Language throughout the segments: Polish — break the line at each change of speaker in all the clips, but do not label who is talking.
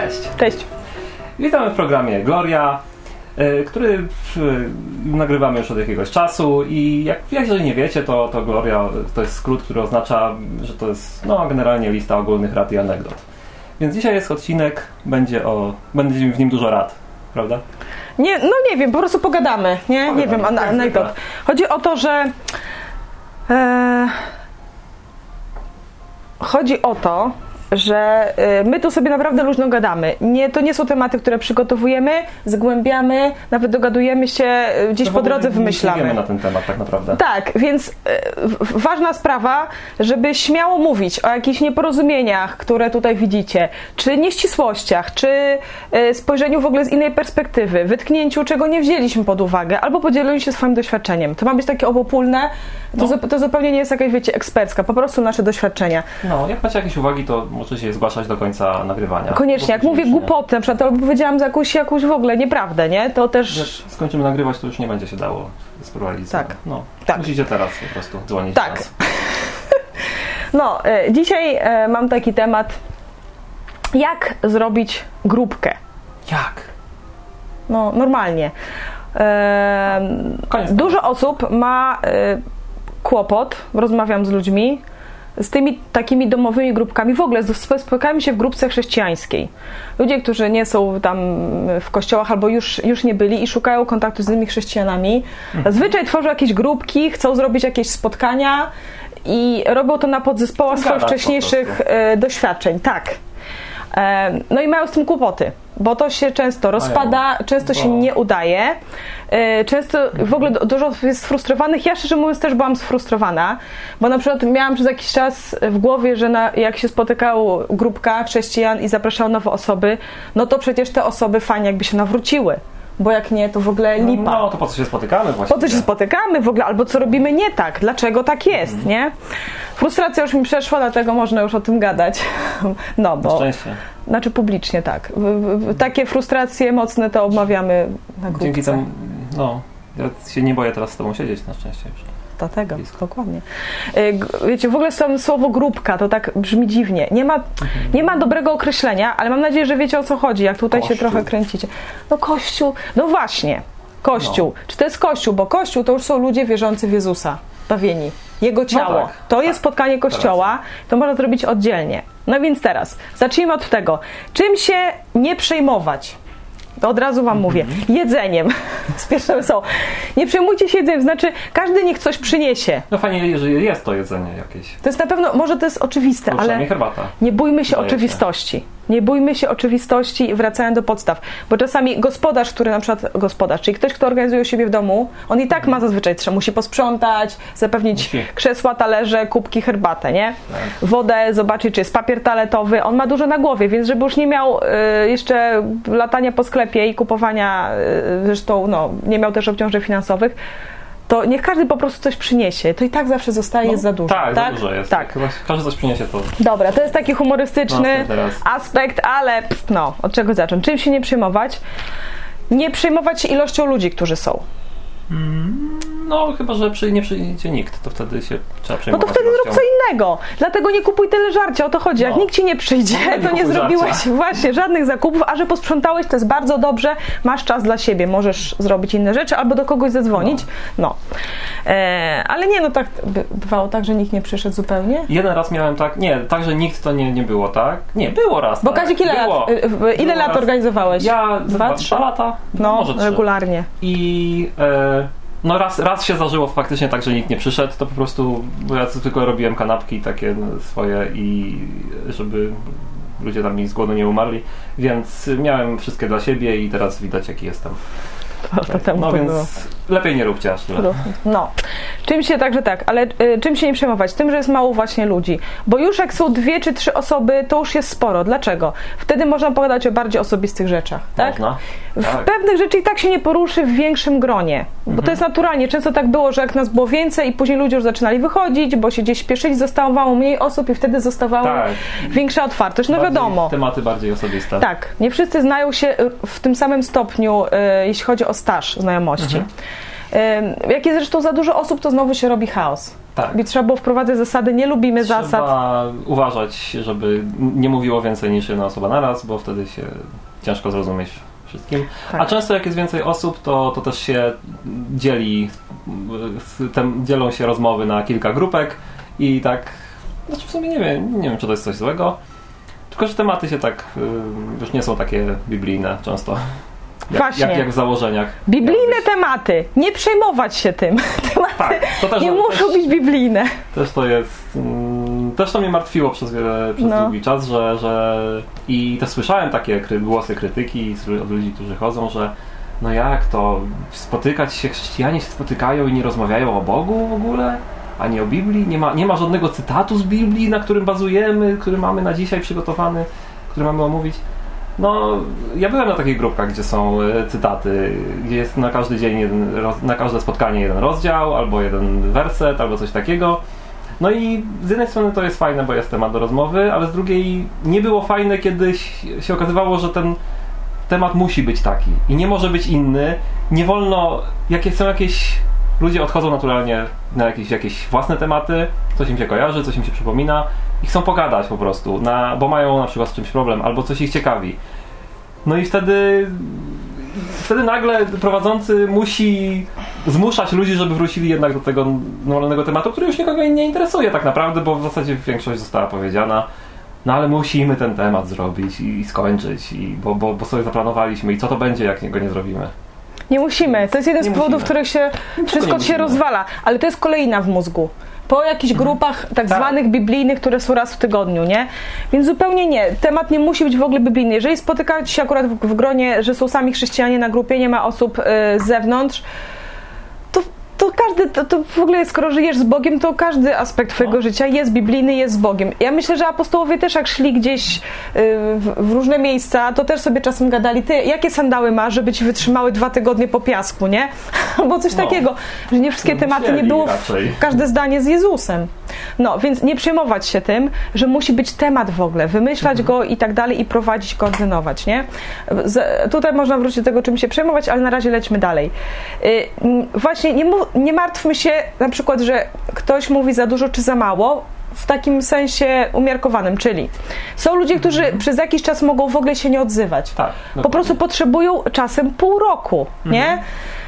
Cześć!
Cześć.
Witamy w programie Gloria, y, który y, nagrywamy już od jakiegoś czasu i jak, jeżeli nie wiecie, to, to Gloria to jest skrót, który oznacza, że to jest no, generalnie lista ogólnych rad i anegdot. Więc dzisiaj jest odcinek, będzie, o, będzie w nim dużo rad, prawda?
Nie, no nie wiem, po prostu pogadamy, nie?
Pogadamy,
nie wiem,
tak,
ana- anegdot. Chodzi o to, że e, chodzi o to, że e, my tu sobie naprawdę luźno gadamy. Nie, to nie są tematy, które przygotowujemy, zgłębiamy, nawet dogadujemy się, e, gdzieś
No
po drodze
Nie
wymyślamy.
wiemy na ten temat tak naprawdę.
Tak, więc w- ważna sprawa, żeby śmiało mówić o jakichś nieporozumieniach, które tutaj widzicie, czy nieścisłościach, czy spojrzeniu w ogóle z innej perspektywy, wytknięciu, czego nie wzięliśmy pod uwagę, albo podzieleniu się swoim doświadczeniem. To ma być takie obopólne, to,
No.
zu- to zupełnie nie jest jakaś, wiecie, ekspercka, po prostu nasze doświadczenia.
No, jak macie jakieś uwagi, to możecie je zgłaszać do końca nagrywania.
Koniecznie, jak mówię głupotę, na przykład, albo powiedziałam za jakąś, jakąś w ogóle nieprawdę, nie? To też...
skończymy nagrywać, to już nie będzie się dało sprowadzić.
Tak.
No,
Tak.
musicie teraz po prostu dzwonić
Tak. No, e, dzisiaj e, mam taki temat, jak zrobić grupkę.
Jak?
No, normalnie. E,
Koniec
dużo osób ma e, kłopot, rozmawiam z ludźmi, z tymi takimi domowymi grupkami. W ogóle spotykamy się w grupce chrześcijańskiej. Ludzie, którzy nie są tam w kościołach albo już, już nie byli i szukają kontaktu z innymi chrześcijanami, zazwyczaj tworzą jakieś grupki, chcą zrobić jakieś spotkania i robią to na podzespołach swoich wcześniejszych e, doświadczeń. Tak. No i mają z tym kłopoty, bo to się często rozpada, często się nie udaje. E, Często w ogóle du- dużo jest sfrustrowanych. Ja szczerze mówiąc też byłam sfrustrowana, bo na przykład miałam przez jakiś czas w głowie, że na, jak się spotykało grupka chrześcijan i zapraszało nowe osoby, no to przecież te osoby fajnie jakby się nawróciły, bo jak nie, to w ogóle lipa.
No, to po co się spotykamy właśnie?
Po co się spotykamy w ogóle, albo co robimy nie tak, dlaczego tak jest,
Mhm.
nie? Frustracja już mi przeszła, dlatego można już o tym gadać. No, bo,
Szczęście.
znaczy publicznie tak. Takie frustracje mocne to omawiamy na grupce.
Dzięki temu, no, ja się nie boję teraz z tobą siedzieć na szczęście już.
Dlatego,
Blisko.
dokładnie. G- Wiecie, w ogóle słowo grupka to tak brzmi dziwnie. Nie ma, nie ma dobrego określenia, ale mam nadzieję, że wiecie o co chodzi, jak tutaj się
Kościół.
trochę kręcicie. No kościół, no właśnie, kościół. Czy to jest kościół? Bo kościół to już są ludzie wierzący w Jezusa, bawieni. Jego ciało.
tak,
to
tak.
jest spotkanie kościoła, to można zrobić oddzielnie. No więc teraz, zacznijmy od tego. Czym się nie przejmować? To od razu Wam mówię. Jedzeniem. Z pierwszym są. Nie przejmujcie się jedzeniem, znaczy każdy niech coś przyniesie.
No fajnie, jeżeli jest to jedzenie jakieś.
To jest na pewno, może to jest oczywiste, ale
herbata.
nie bójmy się
Wydaje się.
Nie bójmy się oczywistości i wracając do podstaw. Bo czasami gospodarz, który na przykład, gospodarz, czyli ktoś, kto organizuje siebie w domu, on i tak ma zazwyczaj, trzeba musi posprzątać, zapewnić
Musi.
krzesła, talerze, kubki, herbatę, nie?
Tak.
Wodę, zobaczyć, czy jest papier toaletowy. On ma dużo na głowie, więc żeby już nie miał y, jeszcze latania po sklepie i kupowania, y, zresztą no, nie miał też obciążeń finansowych, to niech każdy po prostu coś przyniesie. To i tak zawsze zostaje, jest za dużo.
Tak, za dużo jest.
Tak.
Chyba każdy coś przyniesie to.
Dobra, to jest taki humorystyczny
raz.
aspekt, ale pff, no, od czego zacząć? Czym się nie przejmować? Nie przejmować się ilością ludzi, którzy są.
No, chyba, że przy, nie przyjdzie nikt, to wtedy się trzeba
No
przejmować.
to wtedy zrób co innego. Dlatego nie kupuj tyle żarcia, o to chodzi. Jak
No.
nikt ci nie przyjdzie,
No,
to
nie
nie zrobiłeś
żarcia.
właśnie żadnych zakupów, a że posprzątałeś, to jest bardzo dobrze. Masz czas dla siebie, możesz zrobić inne rzeczy albo do kogoś zadzwonić. No. E, ale nie, no tak by- bywało tak, że nikt nie przyszedł zupełnie.
Jeden raz miałem tak, nie, tak, że nikt to nie, nie było, tak? Nie, było raz.
Bo
tak.
Kazik, ile
było.
lat, y, y, ile
Było
lat
raz.
organizowałeś?
Ja
Dwa,
dwa,
trzy?
dwa lata,
No, regularnie.
I e, no raz, raz się zdarzyło faktycznie tak, że nikt nie przyszedł, to po prostu, bo ja tylko robiłem kanapki takie swoje i żeby ludzie tam mi z głodu nie umarli, więc miałem wszystkie dla siebie i teraz widać jaki jestem.
To temu
No więc
było.
lepiej nie róbcie aż tyle.
No, czym się także tak, ale y, czym się nie przejmować? Tym, że jest mało właśnie ludzi. Bo już jak są dwie czy trzy osoby, to już jest sporo. Dlaczego? Wtedy można pogadać o bardziej osobistych rzeczach, tak?
Można?
W
Tak.
pewnych rzeczy i tak się nie poruszy w większym gronie. Bo
Mhm.
to jest naturalnie. Często tak było, że jak nas było więcej i później ludzie już zaczynali wychodzić, bo się gdzieś śpieszyli, zostawało mniej osób i wtedy zostawała
Tak.
większa otwartość. No
Bardziej
wiadomo.
Tematy bardziej osobiste.
Tak, nie wszyscy znają się w tym samym stopniu, y, jeśli chodzi o staż znajomości.
Mhm.
Jak jest zresztą za dużo osób, to znowu się robi chaos.
Tak.
I trzeba było wprowadzać zasady, nie lubimy
Trzeba
zasad.
uważać, żeby nie mówiło więcej niż jedna osoba naraz, bo wtedy się ciężko zrozumieć wszystkim.
Tak.
A często jak jest więcej osób, to, to też się dzieli, tem, dzielą się rozmowy na kilka grupek i tak, znaczy w sumie nie wiem, nie wiem czy to jest coś złego, tylko że tematy się tak już nie są takie biblijne często.
Właśnie.
jak, jak w założeniach.
Biblijne tematy. Nie przejmować się tym. Tematy
Tak, to też,
nie muszą
też,
być biblijne.
też to jest. Mm, też to mnie martwiło przez, przez
No.
długi czas, że, że. I też słyszałem takie głosy krytyki od ludzi, którzy chodzą, że no jak to spotykać się, chrześcijanie się spotykają i nie rozmawiają o Bogu w ogóle? Ani o Biblii? Nie ma, nie ma żadnego cytatu z Biblii, na którym bazujemy, który mamy na dzisiaj przygotowany, który mamy omówić. No, ja byłem na takich grupkach, gdzie są e, cytaty, jest na każdy dzień, jeden, na każde spotkanie jeden rozdział, albo jeden werset, albo coś takiego. No i z jednej strony to jest fajne, bo jest temat do rozmowy, ale z drugiej nie było fajne, kiedy się- się okazywało, że ten temat musi być taki i nie może być inny. Nie wolno, jakie są jakieś. Ludzie odchodzą naturalnie na jakieś, jakieś własne tematy, coś im się kojarzy, coś im się przypomina i chcą pogadać po prostu, na, bo mają na przykład z czymś problem albo coś ich ciekawi. No i wtedy wtedy nagle prowadzący musi zmuszać ludzi, żeby wrócili jednak do tego normalnego tematu, który już nikogo nie interesuje tak naprawdę, bo w zasadzie większość została powiedziana. No ale musimy ten temat zrobić i, skończyć, i, bo, bo, bo sobie zaplanowaliśmy i co to będzie, jak go nie zrobimy.
Nie musimy. To jest jeden z
Nie
powodów, w których się wszystko
nie
się rozwala. Ale to jest kolejna w mózgu. Po jakichś grupach tak,
Tak.
zwanych biblijnych, które są raz w tygodniu, nie? Więc zupełnie nie. Temat nie musi być w ogóle biblijny. Jeżeli spotykacie się akurat w, w gronie, że są sami chrześcijanie na grupie, nie ma osób y, z zewnątrz, to, każdy, to, to w ogóle skoro żyjesz z Bogiem, to każdy aspekt twojego
No.
życia jest biblijny, jest z Bogiem. Ja myślę, że apostołowie też jak szli gdzieś y, w, w różne miejsca, to też sobie czasem gadali, ty, jakie sandały masz, żeby ci wytrzymały dwa tygodnie po piasku, nie? Albo coś
No.
takiego, że nie wszystkie
No,
tematy nie było w, każde zdanie z Jezusem. No, więc nie przejmować się tym, że musi być temat w ogóle, wymyślać
Mhm.
go i tak dalej i prowadzić, koordynować, nie? Z, tutaj można wrócić do tego, czym się przejmować, ale na razie lećmy dalej. Y, właśnie nie, mów, nie martwmy się na przykład, że ktoś mówi za dużo czy za mało, w takim sensie umiarkowanym, czyli są ludzie, którzy przez jakiś czas mogą w ogóle się nie odzywać.
Tak.
Po prostu potrzebują czasem pół roku, nie?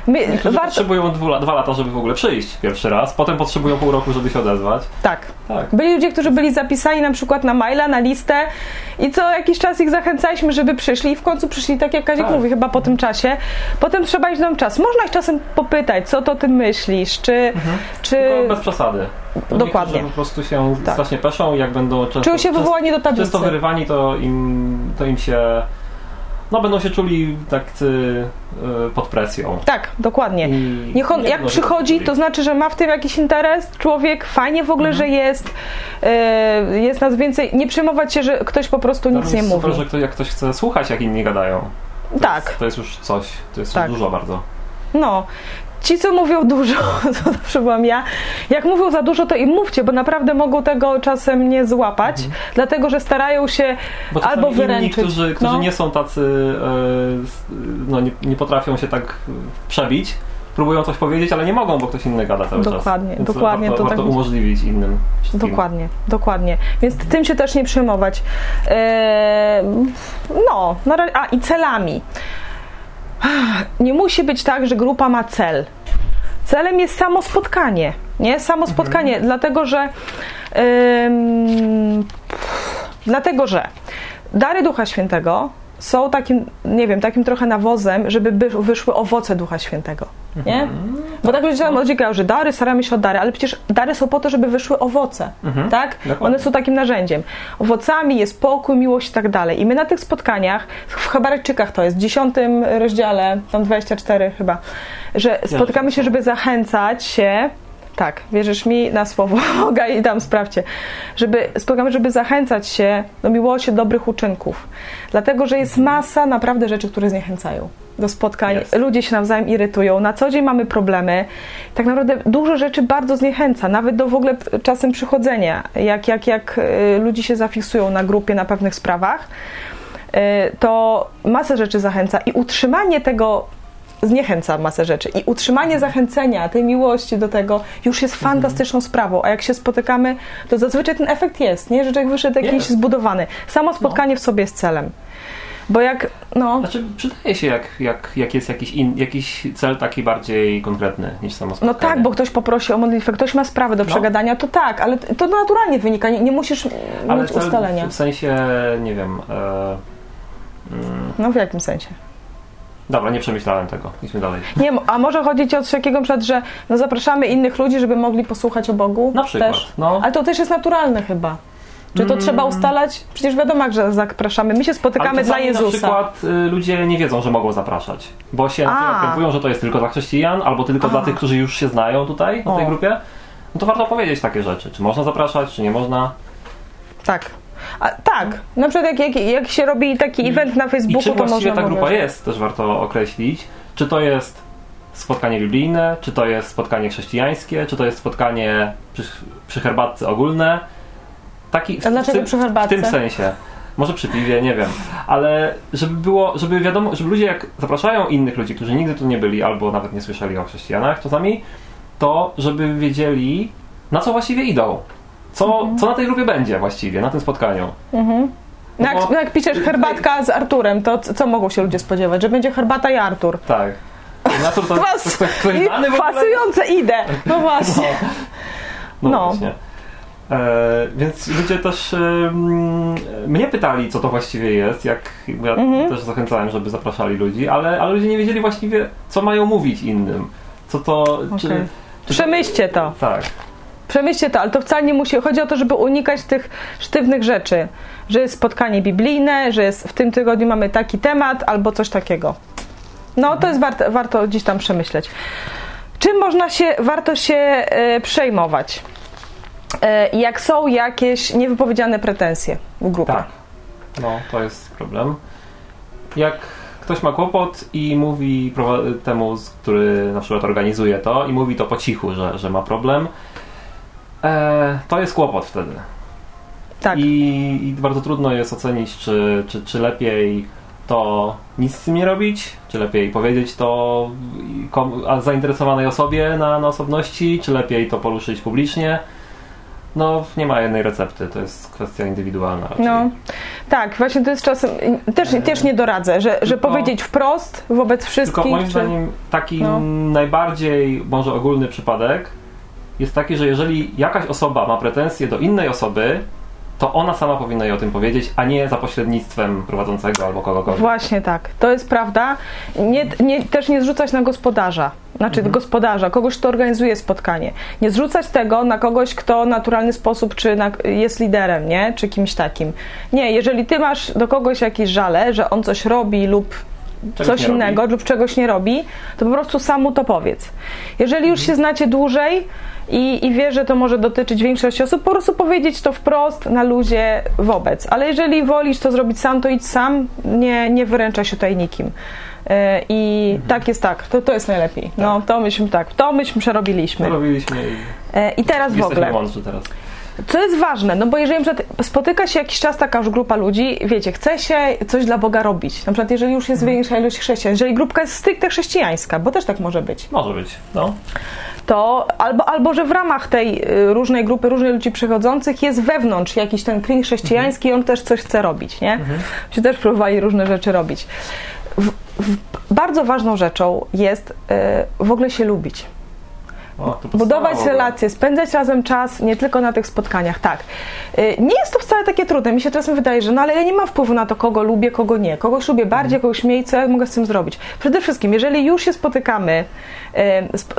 My,
Niektórzy
warto,
potrzebują dwu, dwa lata, żeby w ogóle przyjść pierwszy raz, potem potrzebują pół roku, żeby się odezwać.
tak.
Tak.
Byli ludzie, którzy byli zapisani na przykład na maila, na listę i co jakiś czas ich zachęcaliśmy, żeby przyszli i w końcu przyszli, tak jak Kazik
Tak.
mówi, chyba po tym czasie. Potem trzeba iść nam czas. Można ich czasem popytać, co to ty myślisz, czy... czy
Tylko bez przesady. Bo
Dokładnie.
po prostu się
Tak.
strasznie peszą i jak będą często,
czują się wywołani do tablicy.
często wyrywani, to im, to im się... No będą się czuli tak y, pod presją.
Tak, dokładnie.
I
Niech on,
nie
jak przychodzi, to znaczy, że ma w tym jakiś interes, człowiek, fajnie w ogóle,
Mhm.
że jest, e, jest nas więcej, nie przejmować się, że ktoś po prostu nic nie mówi.
Super, że ktoś, jak ktoś chce słuchać, jak inni gadają. To
Tak.
Jest, to jest już coś, to jest
Tak.
już dużo bardzo.
No. Ci, co mówią dużo, to zawsze byłam ja. Jak mówią za dużo, to im mówcie, bo naprawdę mogą tego czasem nie złapać, dlatego że starają się
Mhm.
Albo
inni,
wyręczyć.
którzy, którzy
no.
nie są tacy, e, no nie, nie potrafią się tak przebić, próbują coś powiedzieć, ale nie mogą, bo ktoś inny gada cały czas.
Dokładnie,
Więc
dokładnie,
Warto,
to
warto
tak-
umożliwić innym wszystkim.
Dokładnie, dokładnie. Więc tym się też nie przejmować. Eee, no, na razie, a i celami. Nie musi być tak, że grupa ma cel. Celem jest samo spotkanie, nie? Samo spotkanie, dlatego że ym, dlatego, że dary Ducha Świętego są takim, nie wiem, takim trochę nawozem, żeby by, wyszły owoce Ducha Świętego, nie? Bo tak ludzie nam odciekają, że dary, staramy się o dary, ale przecież dary są po to, żeby wyszły owoce,
Mhm.
tak?
Dokładnie.
One są takim narzędziem. Owocami jest pokój, miłość i tak dalej. I my na tych spotkaniach, w Hebrajczykach to jest, w 10 rozdziale, tam 24 chyba, że spotykamy się, żeby zachęcać się tak, wierzysz mi na słowo Boga i tam sprawdźcie. Żeby, żeby zachęcać się do miłości, dobrych uczynków. Dlatego, że jest masa naprawdę rzeczy, które zniechęcają do spotkań.
Jest.
Ludzie się nawzajem irytują. Na co dzień mamy problemy. Tak naprawdę dużo rzeczy bardzo zniechęca, nawet do w ogóle czasem przychodzenia. Jak, jak, jak y, ludzie się zafiksują na grupie na pewnych sprawach, y, to masę rzeczy zachęca i utrzymanie tego zniechęca masę rzeczy. I utrzymanie zachęcenia, tej miłości do tego już jest
Mhm.
fantastyczną sprawą. A jak się spotykamy, to zazwyczaj ten efekt jest, nie? Że człowiek wyszedł jakiś
Jest. No.
zbudowany. Samo spotkanie w sobie jest celem. Bo jak, no,
Znaczy, przydaje się, jak, jak, jak jest jakiś, in, jakiś cel taki bardziej konkretny niż samo
no
spotkanie.
tak, bo ktoś poprosi o modlitwę, ktoś ma sprawę do
No.
przegadania, to tak, ale to naturalnie wynika, nie, nie musisz
Ale
mieć ustalenia.
w sensie, nie wiem... E, mm,
No w jakim sensie?
Dobra, nie przemyślałem tego. Idźmy dalej.
Nie, a może chodzić o coś takiego, przykład, że no zapraszamy innych ludzi, żeby mogli posłuchać o Bogu?
Na przykład,
Też.
no.
Ale to też jest naturalne chyba. Czy to
Mm.
trzeba ustalać? Przecież wiadomo, że zapraszamy. My się spotykamy dla Jezusa.
na przykład y, ludzie nie wiedzą, że mogą zapraszać, bo się krępują, że to jest tylko dla chrześcijan, albo tylko
A.
dla tych, którzy już się znają tutaj, na tej
O.
grupie. No to warto powiedzieć takie rzeczy. Czy można zapraszać, czy nie można.
Tak. A, tak. Na przykład jak, jak, jak się robi taki event na
I
Facebooku,
czym
to
właściwie
można
ta grupa
mówić.
jest, też warto określić. Czy to jest spotkanie biblijne, czy to jest spotkanie chrześcijańskie, czy to jest spotkanie przy, przy herbatce ogólne. Taki, w,
A dlaczego przy
w
herbatce?
tym sensie. Może przy piwie, nie wiem. Ale żeby było, żeby wiadomo, żeby ludzie jak zapraszają innych ludzi, którzy nigdy tu nie byli, albo nawet nie słyszeli o chrześcijanach czasami, to żeby wiedzieli, na co właściwie idą. Co,
Mhm.
co na tej grupie będzie właściwie, na tym spotkaniu.
No jak,
bo-
no jak piszesz herbatka z Arturem, to co mogą się ludzie spodziewać? Że będzie herbata i Artur.
Tak. Co to, to, to,
Kwas,
to
pasujące idę. No właśnie.
No,
No.
właśnie. E, więc ludzie też e, mnie pytali, co to właściwie jest, jak ja
Mhm.
też zachęcałem, żeby zapraszali ludzi, ale, ale ludzie nie wiedzieli właściwie, co mają mówić innym. Co to.
Okej.
czy
Przemyślcie to.
Tak.
Przemyślcie to, ale to wcale nie musi. Chodzi o to, żeby unikać tych sztywnych rzeczy. Że jest spotkanie biblijne, że jest w tym tygodniu mamy taki temat albo coś takiego. No to jest warto, warto gdzieś tam przemyśleć. Czym można się, warto się e, przejmować? E, jak są jakieś niewypowiedziane pretensje w grupie.
Tak. No, to jest problem. Jak ktoś ma kłopot i mówi temu, który na przykład organizuje to, i mówi to po cichu, że, że ma problem, e, to jest kłopot wtedy.
Tak.
I, I bardzo trudno jest ocenić, czy, czy, czy lepiej to nic z tym nie robić, czy lepiej powiedzieć to zainteresowanej osobie na, na osobności, czy lepiej to poruszyć publicznie. No, nie ma jednej recepty, to jest kwestia indywidualna. Raczej.
No, tak, właśnie to jest czasem, też, też nie doradzę, że, że
Tylko-
powiedzieć wprost wobec wszystkich.
Tylko moim
czy-
zdaniem taki
No.
najbardziej może ogólny przypadek jest taki, że jeżeli jakaś osoba ma pretensje do innej osoby, to ona sama powinna jej o tym powiedzieć, a nie za pośrednictwem prowadzącego albo kogokolwiek.
Właśnie tak, to jest prawda. Nie, nie, też nie zrzucać na gospodarza, znaczy
Mhm.
gospodarza, kogoś, kto organizuje spotkanie. Nie zrzucać tego na kogoś, kto w naturalny sposób, czy na, jest liderem, nie? Czy kimś takim. Nie, jeżeli ty masz do kogoś jakieś żale, że on coś robi lub
Czegoś
coś
nie robi.
innego lub czegoś nie robi, to po prostu sam mu to powiedz. Jeżeli już się znacie dłużej i, i wie, że to może dotyczyć większości osób, po prostu powiedzieć to wprost, na luzie, wobec. Ale jeżeli wolisz to zrobić sam, to idź sam, nie, nie wyręczaj się tutaj nikim. E, I
Mhm.
tak jest tak, to, to jest najlepiej. No, to myśmy tak, to myśmy przerobiliśmy.
To robiliśmy i
E, I teraz w ogóle.
teraz.
Co jest ważne, no bo jeżeli spotyka się jakiś czas taka już grupa ludzi, wiecie, chce się coś dla Boga robić. Na przykład jeżeli już jest większa ilość chrześcijan, jeżeli grupka jest stricte chrześcijańska, bo też tak może być,
Może być, no.
to albo, albo że w ramach tej y, różnej grupy, różnych ludzi przychodzących jest wewnątrz jakiś ten klin chrześcijański i on też coś chce robić, nie? Się też próbowali różne rzeczy robić. W, w, bardzo ważną rzeczą jest y, w ogóle się lubić.
O, to
Budować relacje, spędzać razem czas, nie tylko na tych spotkaniach, tak. Y, Nie jest to wcale takie trudne. Mi się czasem wydaje, że no ale ja nie mam wpływu na to, kogo lubię, kogo nie. Kogoś lubię bardziej, kogoś mniej, co ja mogę z tym zrobić. Przede wszystkim, jeżeli już się spotykamy,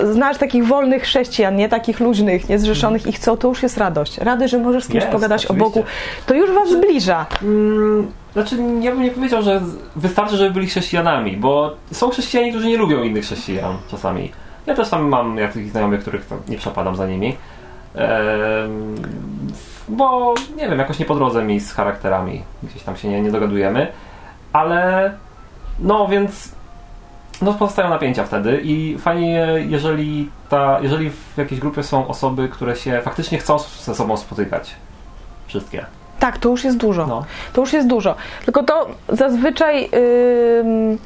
y, znasz takich wolnych chrześcijan, nie takich luźnych, niezrzeszonych i chcą, to już jest radość. Rady, że możesz z kimś
Jest,
pogadać
oczywiście.
o Bogu. To już was zbliża.
Mm, znaczy, ja bym nie powiedział, że wystarczy, żeby byli chrześcijanami, bo są chrześcijanie, którzy nie lubią innych chrześcijan czasami. Ja też tam mam jakichś znajomych, których nie przepadam za nimi. Bo nie wiem, jakoś nie po drodze mi z charakterami. Gdzieś tam się nie, nie dogadujemy. Ale no więc no pozostają napięcia wtedy i fajnie, jeżeli, ta, jeżeli w jakiejś grupie są osoby, które się faktycznie chcą ze sobą spotykać. Wszystkie.
Tak, to już jest dużo.
No.
To już jest dużo. Tylko to zazwyczaj ym,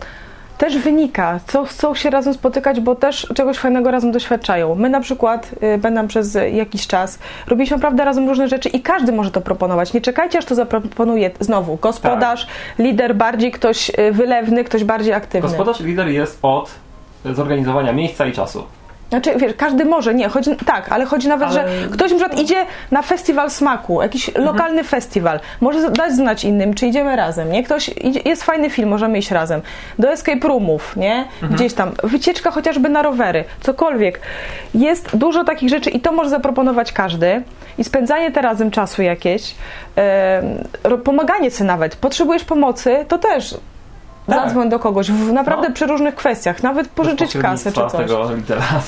też wynika, co chcą się razem spotykać, bo też czegoś fajnego razem doświadczają. My na przykład, y, będę przez jakiś czas, robiliśmy naprawdę razem różne rzeczy i każdy może to proponować. Nie czekajcie, aż to zaproponuje znowu gospodarz, tak. lider bardziej ktoś y, wylewny, ktoś bardziej aktywny.
Gospodarz lider jest od zorganizowania miejsca i czasu.
Znaczy, wiesz, każdy może, nie, chodzi, tak, ale chodzi nawet, ale... że ktoś na przykład idzie na festiwal smaku, jakiś mhm. lokalny festiwal, może dać znać innym, czy idziemy razem, nie? Ktoś, idzie, jest fajny film, możemy iść razem. Do escape roomów, nie? Mhm. Gdzieś tam, wycieczka chociażby na rowery, cokolwiek. Jest dużo takich rzeczy i to może zaproponować każdy. I spędzanie te razem czasu jakieś, yy, pomaganie sobie nawet, potrzebujesz pomocy, to też tak. zadzwoń do kogoś, w, naprawdę no. przy różnych kwestiach, nawet pożyczyć kasę czy coś.
Tego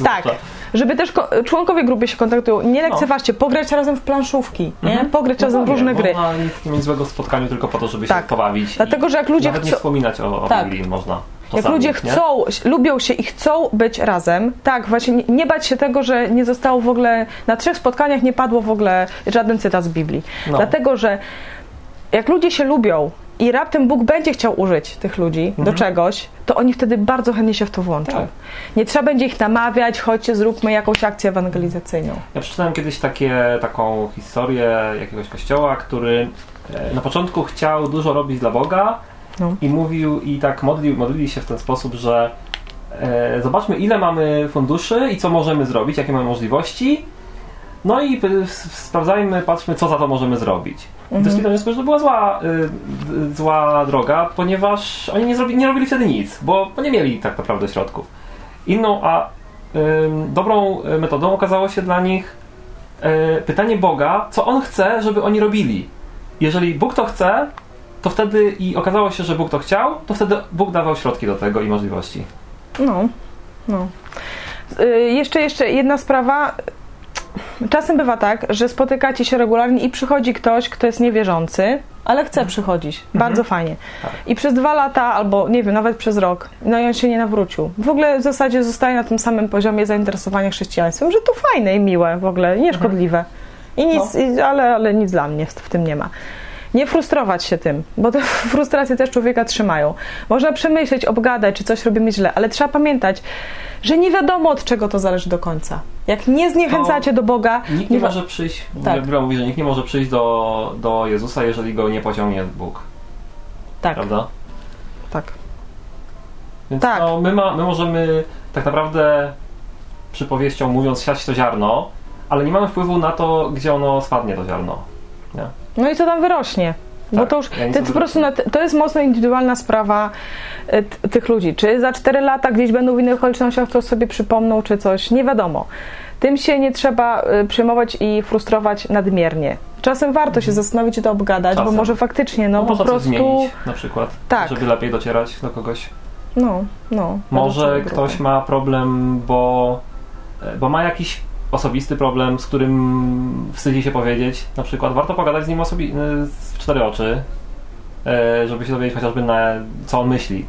tak, żeby też członkowie grupy się kontaktują, nie no. lekceważcie, no. pograć razem w planszówki, nie? Mhm. pograć no razem w różne gry.
Można nie mieć złego w spotkaniu tylko po to, żeby tak. się pobawić.
Dlatego, że jak ludzie
Nawet chcą... nie wspominać o, o tak. można.
Jak ludzie chcą, nie? lubią się i chcą być razem, tak, właśnie nie, nie, bać się tego, że nie zostało w ogóle, na trzech spotkaniach nie padło w ogóle żaden cytat z Biblii. No. Dlatego, że jak ludzie się lubią i raptem Bóg będzie chciał użyć tych ludzi mhm. do czegoś, to oni wtedy bardzo chętnie się w to włączą. Tak. Nie trzeba będzie ich namawiać, chodźcie, zróbmy jakąś akcję ewangelizacyjną.
Ja przeczytałem kiedyś takie, taką historię jakiegoś kościoła, który e, na początku chciał dużo robić dla Boga no. i mówił, i tak modlił, modlili się w ten sposób, że e, zobaczmy ile mamy funduszy i co możemy zrobić, jakie mamy możliwości, no i sprawdzajmy, patrzmy, co za to możemy zrobić. Mhm. Doszli do wniosku, że to była zła, y, zła droga, ponieważ oni nie, zrobi, nie robili wtedy nic, bo, bo nie mieli tak naprawdę środków. Inną, a y, dobrą metodą okazało się dla nich y, pytanie Boga, co On chce, żeby oni robili. Jeżeli Bóg to chce, to wtedy i okazało się, że Bóg to chciał, to wtedy Bóg dawał środki do tego i możliwości.
No, no. Y, jeszcze, jeszcze jedna sprawa czasem bywa tak, że spotykacie się regularnie i przychodzi ktoś, kto jest niewierzący, ale chce przychodzić. Mhm. Bardzo fajnie. I przez dwa lata, albo nie wiem, nawet przez rok, no i on się nie nawrócił. W ogóle w zasadzie zostaje na tym samym poziomie zainteresowania chrześcijaństwem, że to fajne i miłe w ogóle, nieszkodliwe. I nic, no. ale, ale nic dla mnie w tym nie ma. Nie frustrować się tym, bo te frustracje też człowieka trzymają. Można przemyśleć, obgadać, czy coś robimy źle, ale trzeba pamiętać, że nie wiadomo od czego to zależy do końca. Jak nie zniechęcacie do Boga...
Nikt nie, nie może przyjść, tak. Biblia mówi, że nikt nie może przyjść do, do Jezusa, jeżeli go nie pociągnie Bóg.
Tak.
Prawda?
Tak.
Więc tak. No, my, ma, my możemy tak naprawdę przypowieścią mówiąc siać to ziarno, ale nie mamy wpływu na to, gdzie ono spadnie, to ziarno. Nie?
No i co tam wyrośnie? Tak, Bo to już ja to, po prostu to jest mocno indywidualna sprawa e, tych ludzi. Czy za 4 lata gdzieś będą w innych okolicznościach to sobie przypomną, czy coś, nie wiadomo. Tym się nie trzeba e, przejmować i frustrować nadmiernie. Czasem warto się mhm. zastanowić i to obgadać, Czasem. bo może faktycznie, no, no po prostu.
Zmienić, na przykład, tak. żeby lepiej docierać do kogoś.
No, no.
Może ktoś ma problem, bo, e, bo ma jakiś osobisty problem, z którym wstydzi się powiedzieć, na przykład warto pogadać z nim osobi- y, w cztery oczy, e, żeby się dowiedzieć chociażby na co on myśli.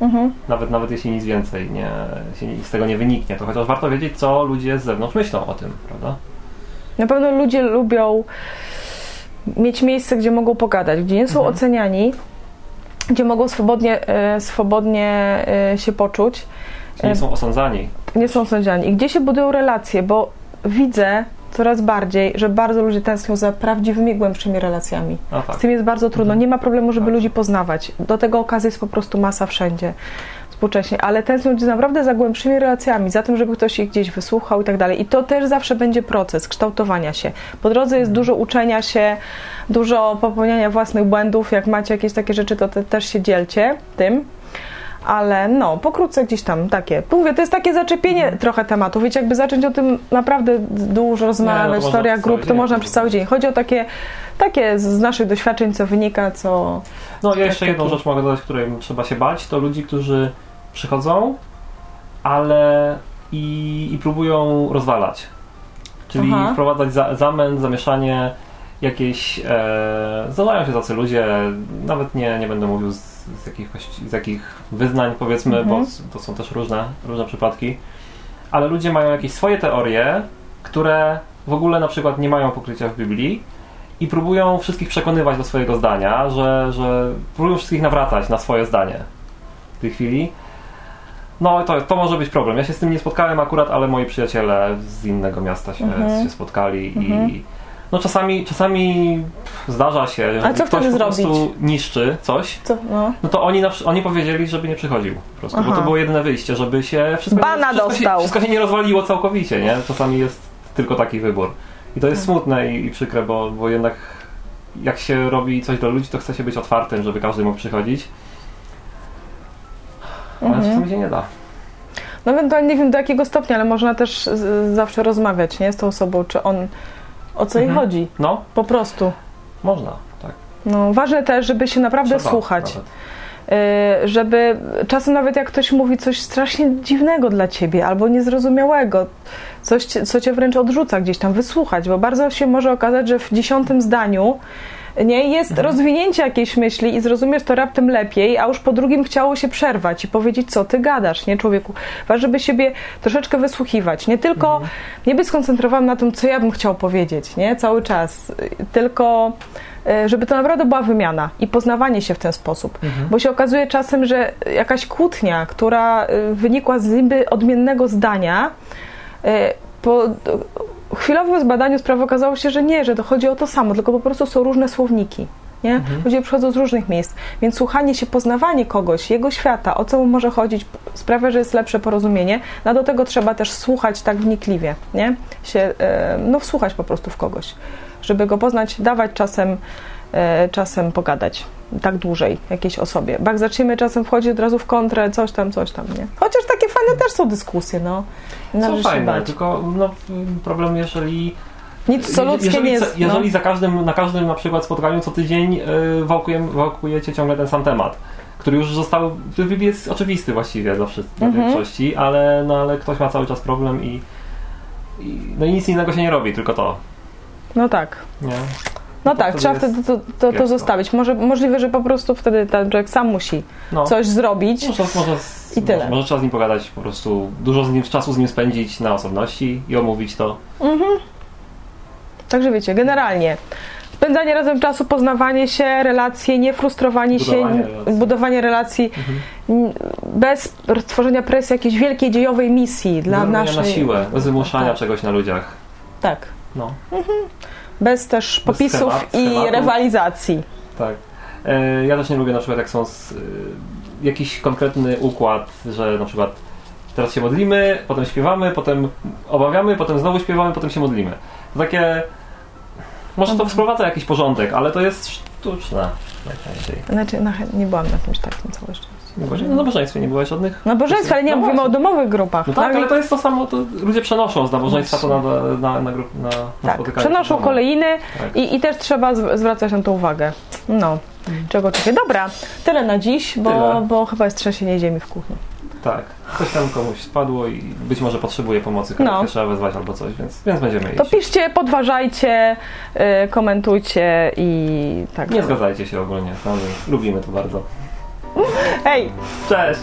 Mhm. Nawet, nawet jeśli nic więcej nie, z tego nie wyniknie, to chociaż warto wiedzieć, co ludzie z zewnątrz myślą o tym, prawda?
Na pewno ludzie lubią mieć miejsce, gdzie mogą pogadać, gdzie nie są mhm. oceniani, gdzie mogą swobodnie, e, swobodnie się poczuć.
Nie są osądzani
nie są sądziani. I gdzie się budują relacje, bo widzę coraz bardziej, że bardzo ludzie tęsknią za prawdziwymi, głębszymi relacjami. Tak. Z tym jest bardzo trudno. Mhm. Nie ma problemu, żeby tak. ludzi poznawać. Do tego okazji jest po prostu masa wszędzie współcześnie, ale tęsknią ludzie naprawdę za głębszymi relacjami, za tym, żeby ktoś ich gdzieś wysłuchał i tak dalej. I to też zawsze będzie proces kształtowania się. Po drodze jest mhm. dużo uczenia się, dużo popełniania własnych błędów. Jak macie jakieś takie rzeczy, to te też się dzielcie tym ale no, pokrótce gdzieś tam takie. Mówię, to jest takie zaczepienie mhm. trochę tematu. Wiecie, jakby zacząć o tym naprawdę dużo rozmawiać, no, historia grup, to można przez cały dzień. Chodzi o takie, takie z naszych doświadczeń, co wynika, co...
No ja jeszcze jedną rzecz mogę dodać, której trzeba się bać, to ludzi, którzy przychodzą, ale i, i próbują rozwalać. Czyli Aha. wprowadzać za, zamęt, zamieszanie, jakieś... E, zdarzają się tacy ludzie, nawet nie, nie będę mówił z z jakich, z jakich wyznań powiedzmy, mhm. bo to są też różne, różne przypadki, ale ludzie mają jakieś swoje teorie, które w ogóle na przykład nie mają pokrycia w Biblii i próbują wszystkich przekonywać do swojego zdania, że, że próbują wszystkich nawracać na swoje zdanie w tej chwili. No to, to może być problem. Ja się z tym nie spotkałem akurat, ale moi przyjaciele z innego miasta się,
Mhm.
się spotkali i no czasami, czasami zdarza się, że ktoś po prostu
zrobić?
niszczy coś.
Co? No.
No to oni, na, oni powiedzieli, żeby nie przychodził po prostu, bo
Aha.
to było jedyne wyjście, żeby się wszystko,
Bana
wszystko,
dostał.
się, wszystko się nie rozwaliło całkowicie, nie? Czasami jest tylko taki wybór. I to jest smutne i, i przykre, bo, bo jednak jak się robi coś dla ludzi, to chce się być otwartym, żeby każdy mógł przychodzić. Ale
Mhm.
czasami się nie da.
No ewentualnie nie wiem do jakiego stopnia, ale można też zawsze rozmawiać, nie? Z tą osobą, czy on, o co jej
Mhm.
chodzi.
No,
Po prostu.
można, tak.
No, ważne też, żeby się naprawdę
Trzeba
słuchać.
nawet.
Y, żeby czasem nawet jak ktoś mówi coś strasznie dziwnego dla ciebie albo niezrozumiałego, coś, co cię wręcz odrzuca gdzieś tam, wysłuchać, bo bardzo się może okazać, że w dziesiątym zdaniu nie jest
Mhm.
rozwinięcie jakiejś myśli i zrozumiesz to raptem lepiej, a już po drugim chciało się przerwać i powiedzieć, co ty gadasz, nie człowieku. Ważne, żeby siebie troszeczkę wysłuchiwać, nie tylko
Mhm.
nie być skoncentrowany na tym, co ja bym chciał powiedzieć, nie, cały czas, y, tylko y, żeby to naprawdę była wymiana i poznawanie się w ten sposób.
Mhm.
Bo się okazuje czasem, że jakaś kłótnia, która y, wynikła z niby odmiennego zdania, po chwilowym zbadaniu sprawy okazało się, że nie, że to chodzi o to samo, tylko po prostu są różne słowniki. Nie? Ludzie przychodzą z różnych miejsc, więc słuchanie się, poznawanie kogoś, jego świata, o co mu może chodzić, sprawia, że jest lepsze porozumienie. No do tego trzeba też słuchać tak wnikliwie, nie? Się, e, no wsłuchać po prostu w kogoś, żeby go poznać, dawać czasem, e, czasem pogadać tak dłużej jakiejś osobie. Bo jak zaczniemy czasem wchodzić od razu w kontrę, coś tam, coś tam, nie? Chociaż takie fajne też są dyskusje, no.
Są fajne,
bać.
tylko no, problem jeżeli
Nic co ludzkie
jeżeli,
nie jest.
jeżeli
no.
za każdym, na każdym na przykład spotkaniu co tydzień yy, wałkujem, wałkujecie ciągle ten sam temat, który już został, jest oczywisty właściwie dla, wszystkich, dla
Mhm.
większości, ale, no, ale ktoś ma cały czas problem i, i, no i nic innego się nie robi, tylko to.
no tak.
Nie?
No tak, trzeba wtedy to, to, to zostawić. Może, możliwe, że po prostu wtedy ten człowiek sam musi
No.
coś zrobić.
Może, może, z,
I tyle.
Może, może trzeba z nim pogadać, po prostu dużo z nim, czasu z nim spędzić na osobności i omówić to.
Także wiecie, generalnie spędzanie razem czasu, poznawanie się, relacje, nie frustrowanie
Budowanie
się,
relacji.
budowanie relacji n- bez tworzenia presji jakiejś wielkiej dziejowej misji dla
Budowania
naszej...
na siłę, bez wymuszania
Tak.
czegoś na ludziach.
Tak.
No.
Bez też popisów
schemat-
i
schematów.
rywalizacji.
Tak. E, Ja też nie lubię na przykład jak są z, y, jakiś konkretny układ, że na przykład teraz się modlimy, potem śpiewamy, potem obawiamy, potem znowu śpiewamy, potem się modlimy. To takie... Może
Mhm.
to wprowadza jakiś porządek, ale to jest sztuczne najczęściej.
Znaczy, no, nie byłam na czymś takim całe szczęście.
Może na nabożeństwie nie byłeś żadnych?
Nabożeństwo, ale nie
No
mówimy o
właśnie.
domowych grupach.
No tak, ale to jest to samo, to ludzie przenoszą z nabożeństwa to na, na, na, grup, na, na
Tak, przenoszą kolejny
Tak.
i, i też trzeba zw- zwracać na to uwagę. No, czego oczywiście. Dobra, tyle na dziś, bo,
Tyle.
bo chyba jest trzęsienie ziemi w kuchni.
Tak. Coś tam komuś spadło i być może potrzebuje pomocy, karetkę
No.
trzeba wezwać albo coś, więc, więc będziemy
To
iść.
piszcie, podważajcie, y, komentujcie i tak.
Nie zgadzajcie się ogólnie, no, my lubimy to bardzo.
Hej!
Cześć!